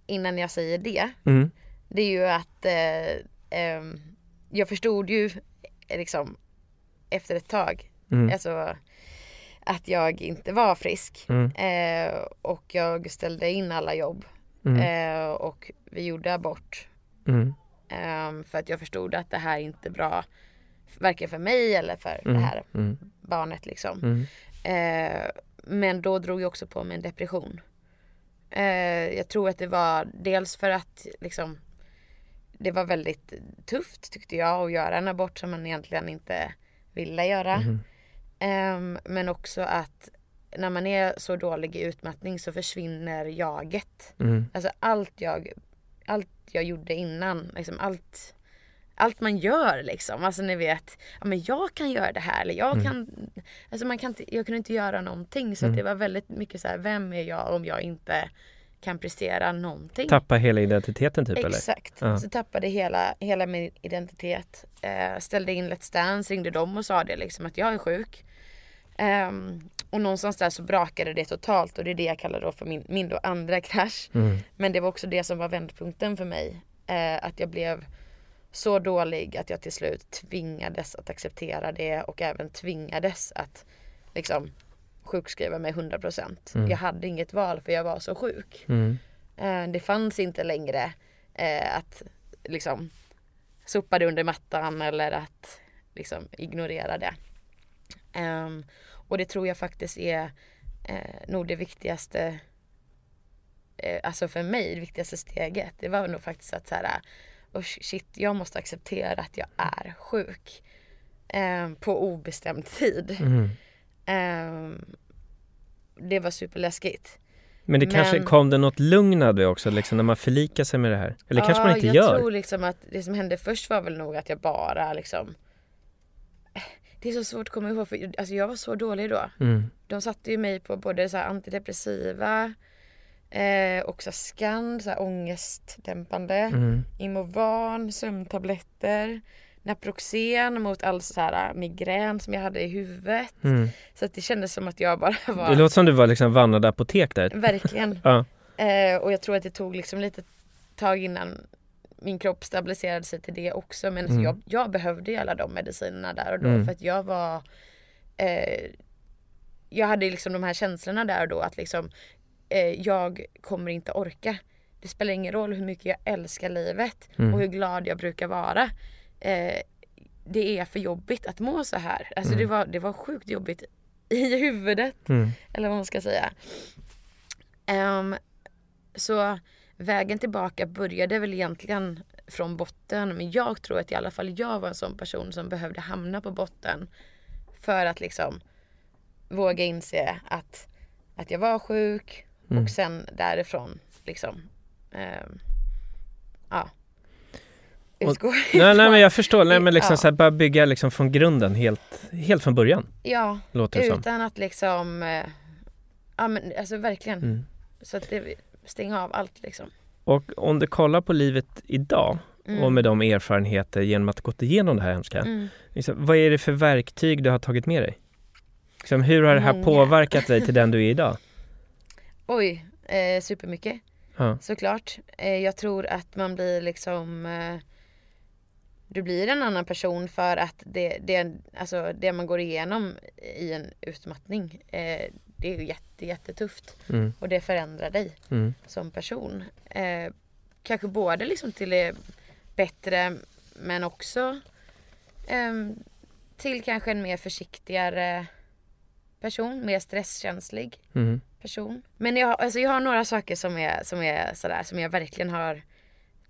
innan jag säger det. Mm. Det är ju att eh, eh, jag förstod ju liksom efter ett tag. Mm. Alltså att jag inte var frisk. Mm. Eh, och jag ställde in alla jobb. Mm. Eh, och vi gjorde abort. Mm. Eh, för att jag förstod att det här är inte bra. Varken för mig eller för mm. det här mm. barnet liksom. Mm. Eh, men då drog jag också på mig en depression. Eh, jag tror att det var dels för att liksom det var väldigt tufft tyckte jag att göra en abort som man egentligen inte ville göra. Mm. Um, men också att när man är så dålig i utmattning så försvinner jaget. Mm. Alltså allt jag, allt jag gjorde innan, liksom allt, allt man gör liksom. Alltså ni vet, ja men jag kan göra det här eller jag mm. kan, alltså man kan inte, jag kunde inte göra någonting. Så mm. det var väldigt mycket så här, vem är jag om jag inte kan prestera någonting. Tappa hela identiteten typ Exakt. eller? Exakt. Ja. Så tappade hela, hela min identitet. Eh, ställde in Let's Dance, ringde dem och sa det liksom att jag är sjuk. Um, och någonstans där så brakade det totalt och det är det jag kallar då för min, min då andra krasch. Mm. Men det var också det som var vändpunkten för mig. Uh, att jag blev så dålig att jag till slut tvingades att acceptera det och även tvingades att liksom sjukskriva mig 100%. Mm. Jag hade inget val för jag var så sjuk. Mm. Uh, det fanns inte längre uh, att liksom sopa det under mattan eller att liksom ignorera det. Um, och det tror jag faktiskt är eh, nog det viktigaste, eh, alltså för mig, det viktigaste steget. Det var nog faktiskt att så här, oh shit, jag måste acceptera att jag är sjuk. Eh, på obestämd tid. Mm. Eh, det var superläskigt. Men det kanske Men, kom det något lugn av det också, liksom när man förlikar sig med det här? Eller ja, kanske man inte jag gör? jag tror liksom att det som hände först var väl nog att jag bara liksom det är så svårt att komma ihåg för alltså jag var så dålig då. Mm. De satte ju mig på både så antidepressiva eh, och så skand, så här ångestdämpande, mm. Imovan, sömntabletter, Naproxen mot all så här äh, migrän som jag hade i huvudet. Mm. Så att det kändes som att jag bara var... Det låter som du var liksom vandrade apotek där. Verkligen. ja. eh, och jag tror att det tog liksom lite tag innan min kropp stabiliserade sig till det också. Men mm. jag, jag, behövde ju alla de medicinerna där och då mm. för att jag var eh, Jag hade liksom de här känslorna där och då att liksom eh, Jag kommer inte orka. Det spelar ingen roll hur mycket jag älskar livet mm. och hur glad jag brukar vara. Eh, det är för jobbigt att må så här. Alltså det, mm. var, det var sjukt jobbigt i huvudet. Mm. Eller vad man ska säga. Um, så vägen tillbaka började väl egentligen från botten. Men jag tror att i alla fall jag var en sån person som behövde hamna på botten. För att liksom våga inse att, att jag var sjuk mm. och sen därifrån liksom eh, ja utgå och, nej, nej men jag förstår, nej men liksom ja. så här, bara bygga liksom från grunden helt, helt från början. Ja, utan som. att liksom, eh, ja men alltså verkligen. Mm. Så att det, stänga av allt liksom. Och om du kollar på livet idag mm. och med de erfarenheter genom att gått igenom det här hemska. Mm. Liksom, vad är det för verktyg du har tagit med dig? Liksom, hur har det här Många. påverkat dig till den du är idag? Oj, eh, supermycket. Ja. Såklart. Eh, jag tror att man blir liksom eh, du blir en annan person för att det, det, alltså det man går igenom i en utmattning eh, det är ju jätte, jättetufft. Mm. Och det förändrar dig mm. som person. Eh, kanske både liksom till det bättre men också eh, till kanske en mer försiktigare person, mer stresskänslig mm. person. Men jag, alltså jag har några saker som är, som är sådär som jag verkligen har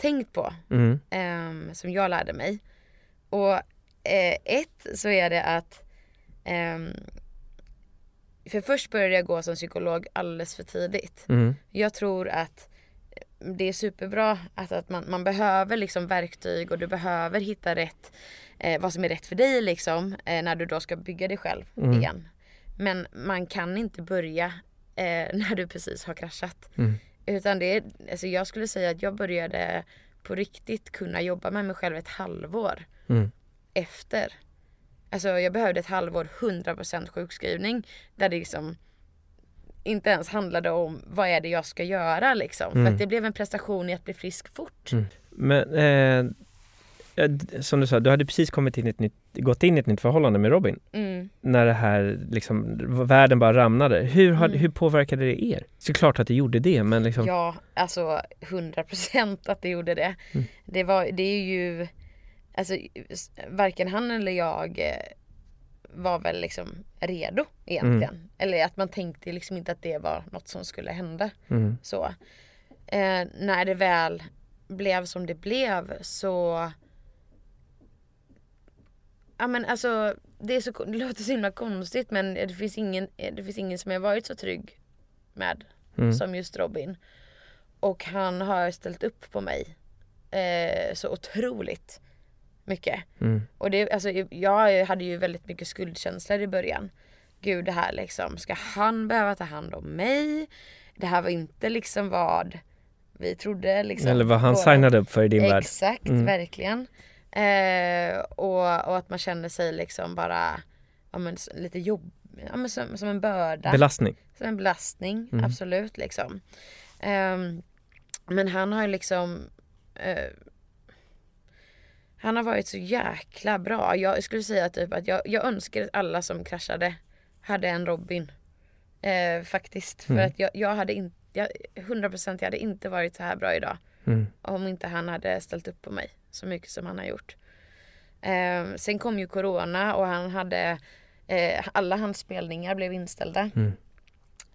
tänkt på. Mm. Eh, som jag lärde mig. Och eh, ett så är det att eh, för först började jag gå som psykolog alldeles för tidigt. Mm. Jag tror att det är superbra att, att man, man behöver liksom verktyg och du behöver hitta rätt, eh, vad som är rätt för dig liksom, eh, när du då ska bygga dig själv mm. igen. Men man kan inte börja eh, när du precis har kraschat. Mm. Utan det är, alltså jag skulle säga att jag började på riktigt kunna jobba med mig själv ett halvår mm. efter. Alltså jag behövde ett halvår 100% sjukskrivning där det liksom inte ens handlade om vad är det jag ska göra liksom. Mm. För att det blev en prestation i att bli frisk fort. Mm. Men eh, som du sa, du hade precis kommit in i ett nytt, gått in i ett nytt förhållande med Robin. Mm. När det här liksom, världen bara ramlade. Hur, har, mm. hur påverkade det er? Såklart att det gjorde det men liksom... Ja, alltså 100% att det gjorde det. Mm. Det, var, det är ju, alltså varken han eller jag eh, var väl liksom redo egentligen. Mm. Eller att man tänkte liksom inte att det var något som skulle hända. Mm. Så. Eh, när det väl blev som det blev så Ja men alltså det, är så, det låter så himla konstigt men det finns ingen, det finns ingen som jag varit så trygg med mm. som just Robin. Och han har ställt upp på mig eh, så otroligt mycket. Mm. Och det, alltså, jag hade ju väldigt mycket skuldkänslor i början. Gud det här liksom, ska han behöva ta hand om mig? Det här var inte liksom vad vi trodde. Liksom, Eller vad han signade upp för i din värld. Exakt, mm. verkligen. Eh, och, och att man känner sig liksom bara ja, men, lite jobb, ja, men som, som en börda. Belastning. Som en belastning, mm. absolut liksom. Eh, men han har ju liksom eh, han har varit så jäkla bra. Jag skulle säga typ att jag, jag önskar att alla som kraschade hade en Robin. Eh, faktiskt. Mm. För att jag, jag hade inte, jag, 100% jag hade inte varit så här bra idag. Mm. Om inte han hade ställt upp på mig så mycket som han har gjort. Eh, sen kom ju corona och han hade eh, alla hans spelningar blev inställda. Mm.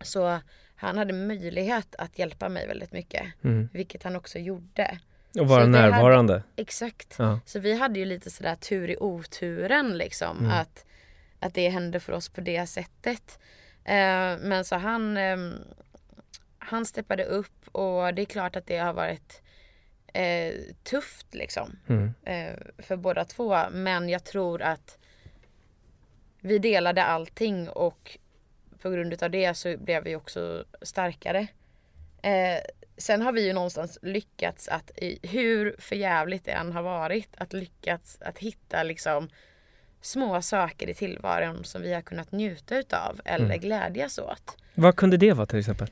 Så han hade möjlighet att hjälpa mig väldigt mycket. Mm. Vilket han också gjorde. Och vara närvarande. Hade, exakt. Ja. Så vi hade ju lite sådär tur i oturen liksom. Mm. Att, att det hände för oss på det sättet. Eh, men så han, eh, han steppade upp och det är klart att det har varit eh, tufft liksom. Mm. Eh, för båda två. Men jag tror att vi delade allting och på grund av det så blev vi också starkare. Eh, sen har vi ju någonstans lyckats att, hur förjävligt det än har varit, att lyckats att hitta liksom små saker i tillvaron som vi har kunnat njuta utav eller mm. glädjas åt. Vad kunde det vara till exempel?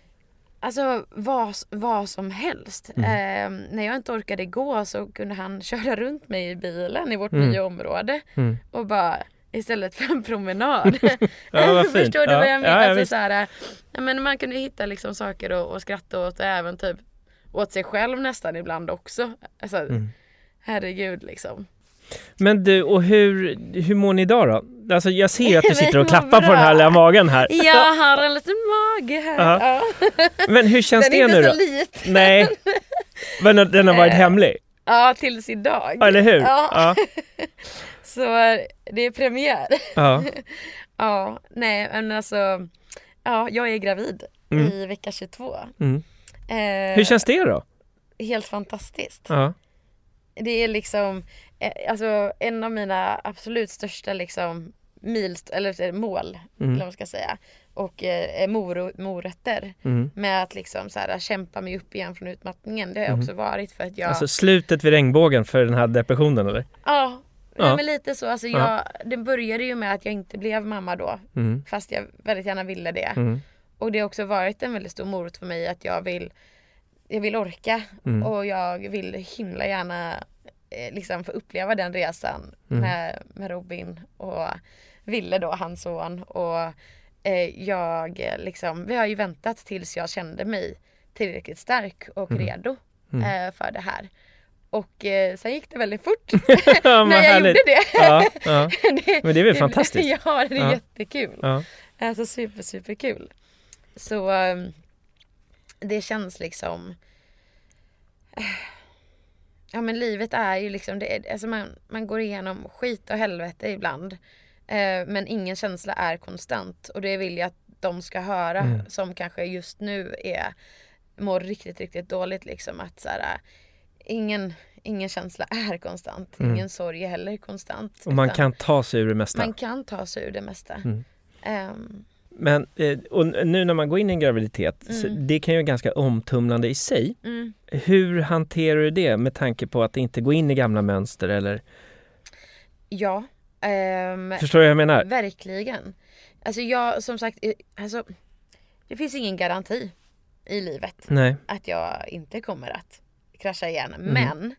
Alltså vad, vad som helst. Mm. Eh, när jag inte orkade gå så kunde han köra runt mig i bilen i vårt mm. nya område mm. och bara istället för en promenad. ja, Förstår du ja. vad jag menar? Ja, alltså, så här, ja, men man kunde hitta liksom saker att skratta åt och även typ åt sig själv nästan ibland också. Alltså, mm. Herregud liksom. Men du, och hur, hur mår ni idag då? Alltså jag ser att du sitter och klappar på den här lilla magen här. Jag har en liten mage här. Ja. Men hur känns det nu då? Den är inte så liten. Nej. Men den har varit eh, hemlig? Ja, tills idag. Eller hur? Ja. ja. Så det är premiär. Ja. ja, nej men alltså. Ja, jag är gravid mm. i vecka 22. Mm. Eh, Hur känns det då? Helt fantastiskt. Ja. Det är liksom, alltså en av mina absolut största liksom milst eller mål, mm. eller vad man ska säga. Och eh, mor morötter mm. med att liksom så här, kämpa mig upp igen från utmattningen. Det har mm. också varit för att jag... Alltså slutet vid regnbågen för den här depressionen eller? Ja, Ja. Men lite så. Alltså jag, det började ju med att jag inte blev mamma då. Mm. Fast jag väldigt gärna ville det. Mm. Och det har också varit en väldigt stor morot för mig att jag vill, jag vill orka. Mm. Och jag vill himla gärna eh, liksom få uppleva den resan mm. med, med Robin och Ville då, hans son. Och eh, jag liksom, vi har ju väntat tills jag kände mig tillräckligt stark och mm. redo mm. eh, för det här. Och eh, sen gick det väldigt fort när jag gjorde det. Ja, ja. det. Men det är väl fantastiskt? ja, det är ja. jättekul. Ja. Alltså super, super kul. Så det känns liksom Ja men livet är ju liksom, det, alltså man, man går igenom skit och helvete ibland. Eh, men ingen känsla är konstant och det vill jag att de ska höra mm. som kanske just nu är mår riktigt, riktigt dåligt liksom att så här, ingen, ingen känsla är konstant. Mm. Ingen sorg är heller konstant. Och man kan ta sig ur det mesta. Man kan ta sig ur det mesta. Mm. Um, men eh, och nu när man går in i en graviditet, mm. det kan ju vara ganska omtumlande i sig. Mm. Hur hanterar du det med tanke på att inte gå in i gamla mönster eller? Ja. Um, Förstår du vad jag menar? Verkligen. Alltså jag, som sagt, alltså, det finns ingen garanti i livet Nej. att jag inte kommer att krascha igen. Mm. Men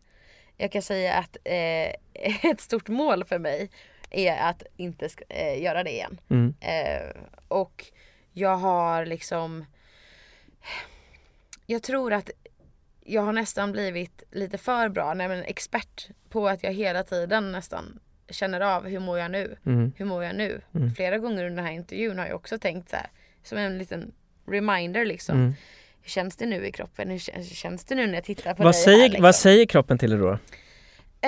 jag kan säga att eh, ett stort mål för mig är att inte eh, göra det igen. Mm. Eh, och jag har liksom Jag tror att jag har nästan blivit lite för bra, nej men expert på att jag hela tiden nästan känner av hur mår jag nu? Mm. Hur mår jag nu? Mm. Flera gånger under den här intervjun har jag också tänkt så här, som en liten reminder liksom. Mm. Hur känns det nu i kroppen? Hur känns det nu när jag tittar på vad dig säger, här, liksom? Vad säger kroppen till dig då?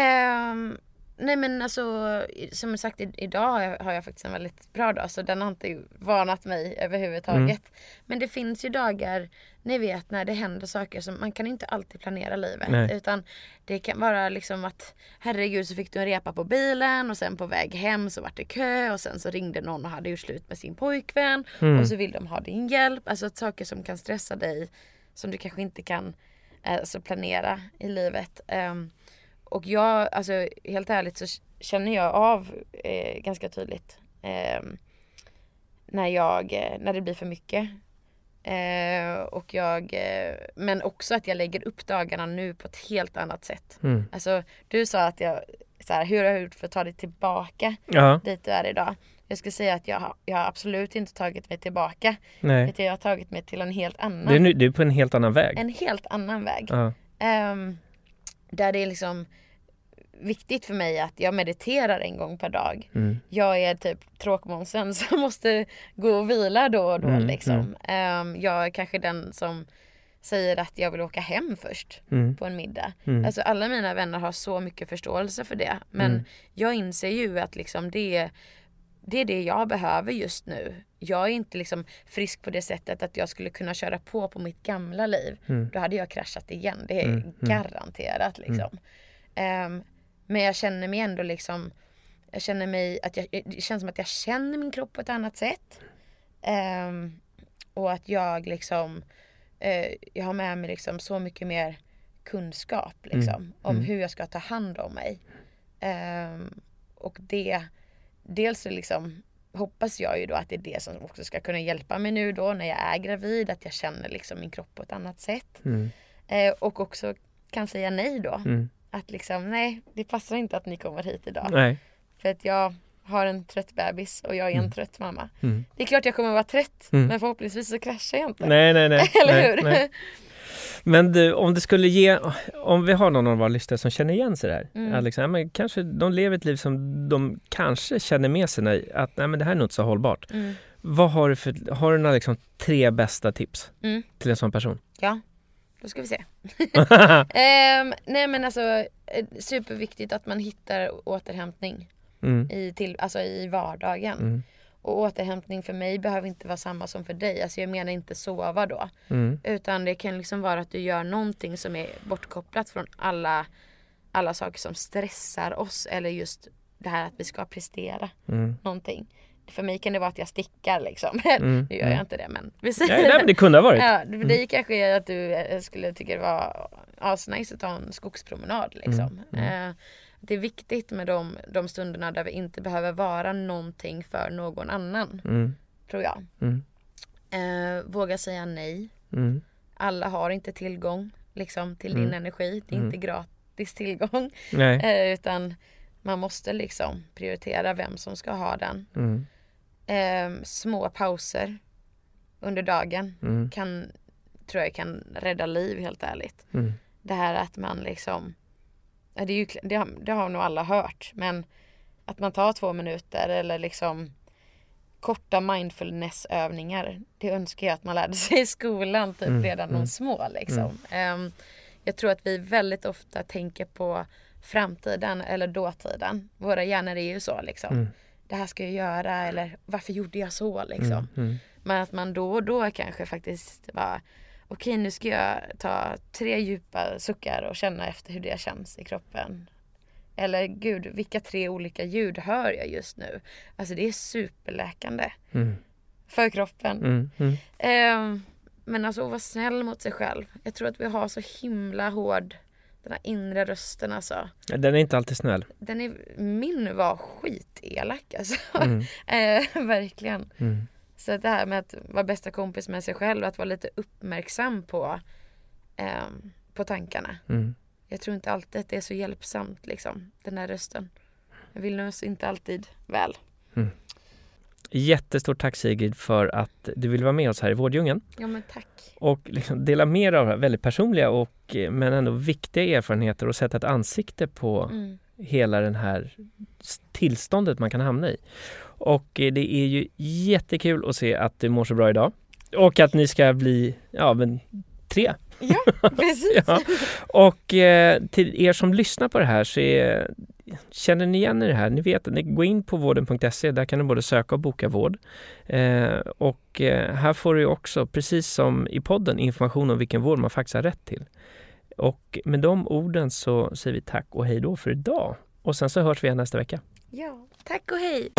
Um, Nej men alltså som sagt idag har jag, har jag, faktiskt en väldigt bra dag så den har inte varnat mig överhuvudtaget. Mm. Men det finns ju dagar, ni vet när det händer saker som man kan inte alltid planera livet. Nej. Utan det kan vara liksom att herregud så fick du en repa på bilen och sen på väg hem så var det kö och sen så ringde någon och hade gjort slut med sin pojkvän mm. och så vill de ha din hjälp. Alltså saker som kan stressa dig som du kanske inte kan alltså, planera i livet. Um, och jag, alltså helt ärligt så känner jag av eh, ganska tydligt eh, när jag, eh, när det blir för mycket. Eh, och jag, eh, men också att jag lägger upp dagarna nu på ett helt annat sätt. Mm. Alltså du sa att jag, så här, hur har jag gjort för att ta dig tillbaka ja. dit du är idag? Jag skulle säga att jag, jag har absolut inte tagit mig tillbaka. Nej. Jag har tagit mig till en helt annan. Du är, nu, du är på en helt annan väg. En helt annan väg. Ja. Um, där det är liksom viktigt för mig att jag mediterar en gång per dag. Mm. Jag är typ tråkmånsen som måste gå och vila då och då mm, liksom. Mm. Um, jag är kanske den som säger att jag vill åka hem först mm. på en middag. Mm. Alltså alla mina vänner har så mycket förståelse för det. Men mm. jag inser ju att liksom det det är det jag behöver just nu. Jag är inte liksom frisk på det sättet att jag skulle kunna köra på på mitt gamla liv. Mm. Då hade jag kraschat igen. Det är mm. mm. garanterat liksom. Um, men jag känner mig ändå liksom Jag känner mig att jag, det känns som att jag känner min kropp på ett annat sätt. Um, och att jag liksom uh, Jag har med mig liksom så mycket mer kunskap liksom mm. om mm. hur jag ska ta hand om mig. Um, och det Dels så liksom hoppas jag ju då att det är det som också ska kunna hjälpa mig nu då när jag är gravid. Att jag känner liksom min kropp på ett annat sätt. Mm. Eh, och också kan säga nej då. Mm. Att liksom nej, det passar inte att ni kommer hit idag. Nej. För att jag har en trött bebis och jag är en mm. trött mamma. Mm. Det är klart jag kommer vara trött mm. men förhoppningsvis så kraschar jag inte. Nej, nej, nej. Eller nej, hur? Nej. Men du, om det skulle ge, om vi har någon av våra lyssnare som känner igen sig där. Mm. Att liksom, men kanske de lever ett liv som de kanske känner med sig när, att nej, men det här är nog inte så hållbart. Mm. Vad har du för, har du några liksom tre bästa tips mm. till en sån person? Ja, då ska vi se. um, nej men alltså eh, superviktigt att man hittar återhämtning mm. i, till, alltså i vardagen. Och återhämtning för mig behöver inte vara samma som för dig. Alltså jag menar inte sova då. Mm. Utan det kan liksom vara att du gör någonting som är bortkopplat från alla, alla saker som stressar oss. Eller just det här att vi ska prestera mm. någonting. För mig kan det vara att jag stickar liksom. Mm. nu gör jag mm. inte det men vi säger nej, nej, men det kunde ha varit. Ja, för dig mm. kanske att du eh, skulle tycka det var asnice att ta en skogspromenad liksom. Mm. Mm. Det är viktigt med de, de stunderna där vi inte behöver vara någonting för någon annan. Mm. Tror jag. Eh, våga säga nej. Alla har inte tillgång liksom till din energi. Det är inte gratis tillgång. Eh, utan man måste liksom prioritera vem som ska ha den. Mm. Eh, små pauser under dagen mm. kan, tror jag kan rädda liv helt ärligt. Mm. Det här att man liksom, det, är ju, det, har, det har nog alla hört, men att man tar två minuter eller liksom korta mindfulnessövningar. Det önskar jag att man lärde sig i skolan typ mm, redan mm. de små liksom. Um, jag tror att vi väldigt ofta tänker på framtiden eller dåtiden. Våra hjärnor är ju så liksom. Mm. Det här ska jag göra eller varför gjorde jag så liksom. Mm, mm. Men att man då och då kanske faktiskt bara okej nu ska jag ta tre djupa suckar och känna efter hur det känns i kroppen. Eller gud, vilka tre olika ljud hör jag just nu? Alltså det är superläkande. Mm. För kroppen. Mm, mm. Eh, men alltså att vara snäll mot sig själv. Jag tror att vi har så himla hård den här inre rösten alltså. Den är inte alltid snäll. Den är, min var skitelak alltså. Mm. eh, verkligen. Så det här med att vara bästa kompis med sig själv, att vara lite uppmärksam på, eh, på tankarna. Mm. Jag tror inte alltid att det är så hjälpsamt liksom, den här rösten. Jag vill nog inte alltid väl. Mm. Jättestort tack Sigrid för att du vill vara med oss här i Vårdjungeln. Ja men tack. Och liksom dela med dig av väldigt personliga och eh, men ändå viktiga erfarenheter och sätta ett ansikte på mm. Hela den här tillståndet man kan hamna i. Och eh, det är ju jättekul att se att du mår så bra idag. Och att ni ska bli, ja men tre. Ja, precis. ja. Och eh, till er som lyssnar på det här så är, känner ni igen er det här? Ni vet, ni går in på vården.se, där kan du både söka och boka vård. Eh, och eh, här får du också, precis som i podden, information om vilken vård man faktiskt har rätt till. Och med de orden så säger vi tack och hej då för idag. Och sen så hörs vi igen nästa vecka. Ja, tack och hej!